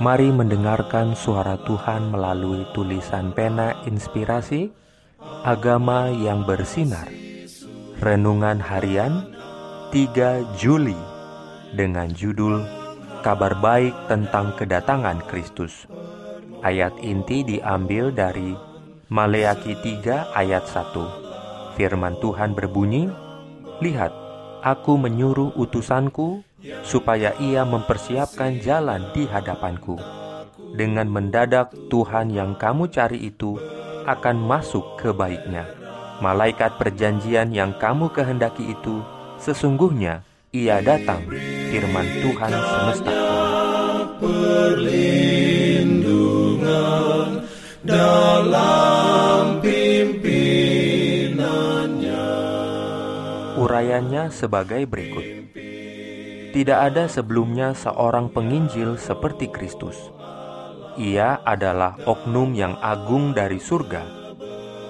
Mari mendengarkan suara Tuhan melalui tulisan pena inspirasi Agama yang bersinar. Renungan harian 3 Juli Dengan judul Kabar baik tentang kedatangan Kristus. Ayat inti diambil dari Maleaki 3 ayat 1 Firman Tuhan berbunyi Lihat, aku menyuruh utusanku supaya ia mempersiapkan jalan di hadapanku. Dengan mendadak Tuhan yang kamu cari itu akan masuk ke baiknya. Malaikat perjanjian yang kamu kehendaki itu sesungguhnya ia datang firman Tuhan semesta. Dalam Urayanya sebagai berikut. Tidak ada sebelumnya seorang penginjil seperti Kristus. Ia adalah oknum yang agung dari surga,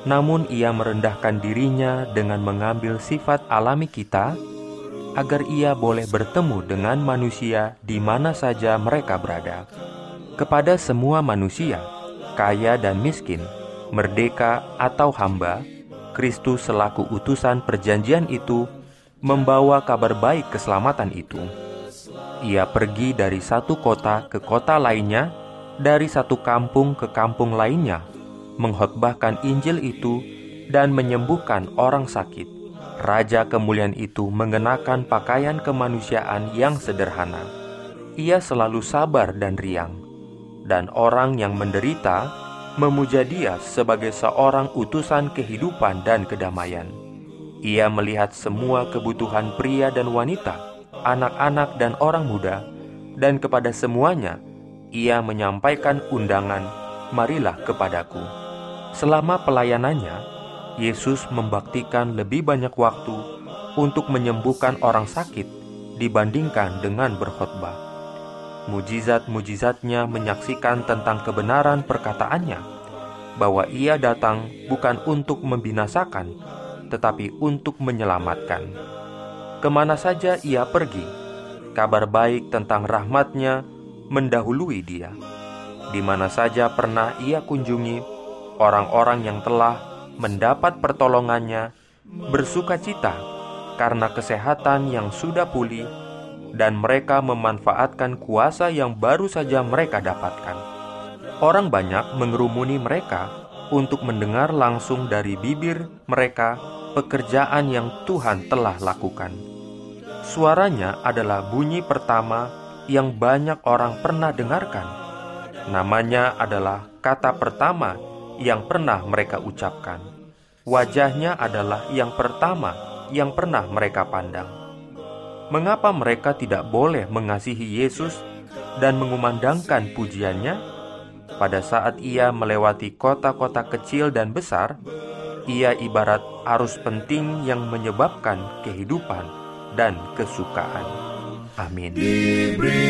namun ia merendahkan dirinya dengan mengambil sifat alami kita agar ia boleh bertemu dengan manusia di mana saja mereka berada. Kepada semua manusia, kaya dan miskin, merdeka atau hamba, Kristus selaku utusan perjanjian itu membawa kabar baik keselamatan itu. Ia pergi dari satu kota ke kota lainnya, dari satu kampung ke kampung lainnya, mengkhotbahkan Injil itu dan menyembuhkan orang sakit. Raja kemuliaan itu mengenakan pakaian kemanusiaan yang sederhana. Ia selalu sabar dan riang, dan orang yang menderita memuja Dia sebagai seorang utusan kehidupan dan kedamaian. Ia melihat semua kebutuhan pria dan wanita, anak-anak dan orang muda, dan kepada semuanya ia menyampaikan undangan, "Marilah kepadaku." Selama pelayanannya, Yesus membaktikan lebih banyak waktu untuk menyembuhkan orang sakit dibandingkan dengan berkhotbah. Mujizat-mujizatnya menyaksikan tentang kebenaran perkataannya bahwa ia datang bukan untuk membinasakan, tetapi untuk menyelamatkan. Ke mana saja ia pergi, kabar baik tentang rahmatnya mendahului dia. Di mana saja pernah ia kunjungi, orang-orang yang telah mendapat pertolongannya bersuka cita karena kesehatan yang sudah pulih dan mereka memanfaatkan kuasa yang baru saja mereka dapatkan. Orang banyak mengerumuni mereka untuk mendengar langsung dari bibir mereka pekerjaan yang Tuhan telah lakukan. Suaranya adalah bunyi pertama yang banyak orang pernah dengarkan. Namanya adalah kata pertama yang pernah mereka ucapkan. Wajahnya adalah yang pertama yang pernah mereka pandang. Mengapa mereka tidak boleh mengasihi Yesus dan mengumandangkan pujiannya? Pada saat ia melewati kota-kota kecil dan besar, ia ibarat arus penting yang menyebabkan kehidupan dan kesukaan. Amin. Diberikannya